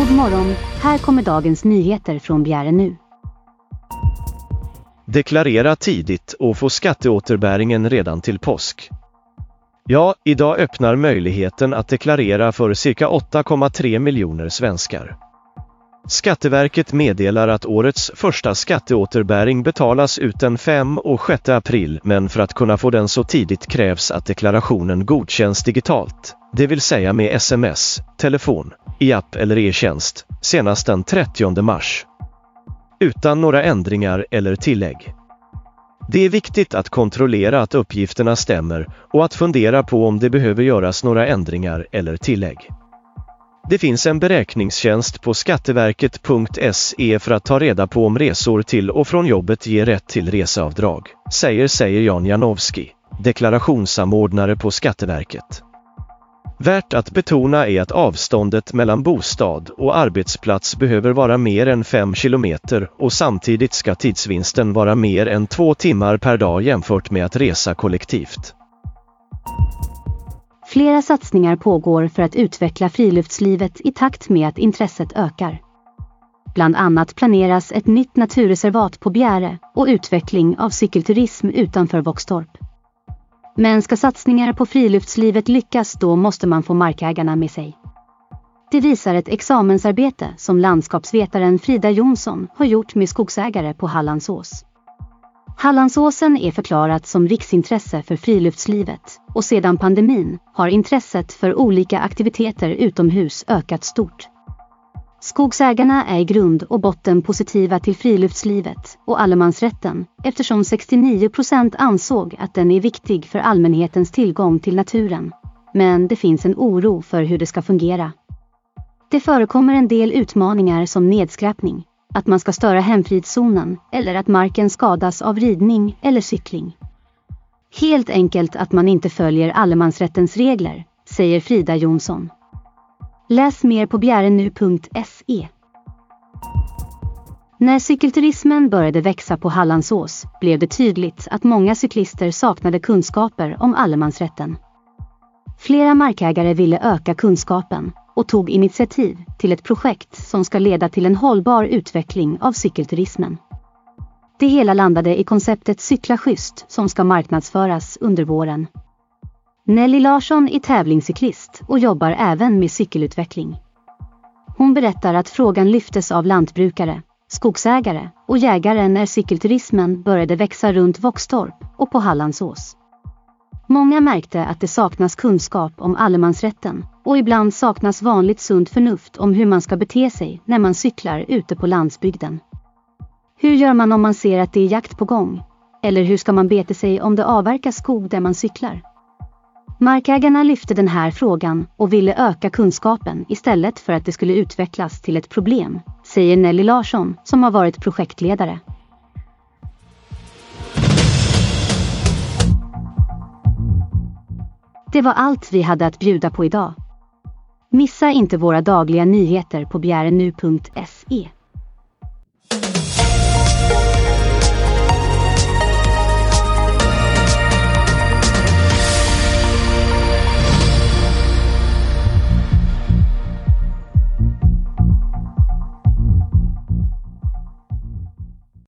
God morgon, här kommer dagens nyheter från Bjäre nu. Deklarera tidigt och få skatteåterbäringen redan till påsk. Ja, idag öppnar möjligheten att deklarera för cirka 8,3 miljoner svenskar. Skatteverket meddelar att årets första skatteåterbäring betalas ut den 5 och 6 april men för att kunna få den så tidigt krävs att deklarationen godkänns digitalt, det vill säga med sms, telefon, i app eller e-tjänst, senast den 30 mars. Utan några ändringar eller tillägg. Det är viktigt att kontrollera att uppgifterna stämmer och att fundera på om det behöver göras några ändringar eller tillägg. Det finns en beräkningstjänst på skatteverket.se för att ta reda på om resor till och från jobbet ger rätt till reseavdrag, säger säger Jan Janowski, deklarationssamordnare på Skatteverket. Värt att betona är att avståndet mellan bostad och arbetsplats behöver vara mer än 5 kilometer och samtidigt ska tidsvinsten vara mer än två timmar per dag jämfört med att resa kollektivt. Flera satsningar pågår för att utveckla friluftslivet i takt med att intresset ökar. Bland annat planeras ett nytt naturreservat på Bjäre och utveckling av cykelturism utanför Våxtorp. Men ska satsningar på friluftslivet lyckas då måste man få markägarna med sig. Det visar ett examensarbete som landskapsvetaren Frida Jonsson har gjort med skogsägare på Hallandsås. Hallandsåsen är förklarat som riksintresse för friluftslivet och sedan pandemin har intresset för olika aktiviteter utomhus ökat stort. Skogsägarna är i grund och botten positiva till friluftslivet och allemansrätten eftersom 69 procent ansåg att den är viktig för allmänhetens tillgång till naturen. Men det finns en oro för hur det ska fungera. Det förekommer en del utmaningar som nedskräpning, att man ska störa hemfridszonen eller att marken skadas av ridning eller cykling. Helt enkelt att man inte följer allemansrättens regler, säger Frida Jonsson. Läs mer på bjärenu.se. När cykelturismen började växa på Hallandsås blev det tydligt att många cyklister saknade kunskaper om allemansrätten. Flera markägare ville öka kunskapen och tog initiativ till ett projekt som ska leda till en hållbar utveckling av cykelturismen. Det hela landade i konceptet Cykla schysst som ska marknadsföras under våren. Nelly Larsson är tävlingscyklist och jobbar även med cykelutveckling. Hon berättar att frågan lyftes av lantbrukare, skogsägare och jägare när cykelturismen började växa runt Våxtorp och på Hallandsås. Många märkte att det saknas kunskap om allemansrätten och ibland saknas vanligt sunt förnuft om hur man ska bete sig när man cyklar ute på landsbygden. Hur gör man om man ser att det är jakt på gång? Eller hur ska man bete sig om det avverkas skog där man cyklar? Markägarna lyfte den här frågan och ville öka kunskapen istället för att det skulle utvecklas till ett problem, säger Nelly Larsson som har varit projektledare. Det var allt vi hade att bjuda på idag. Missa inte våra dagliga nyheter på bjärenu.se.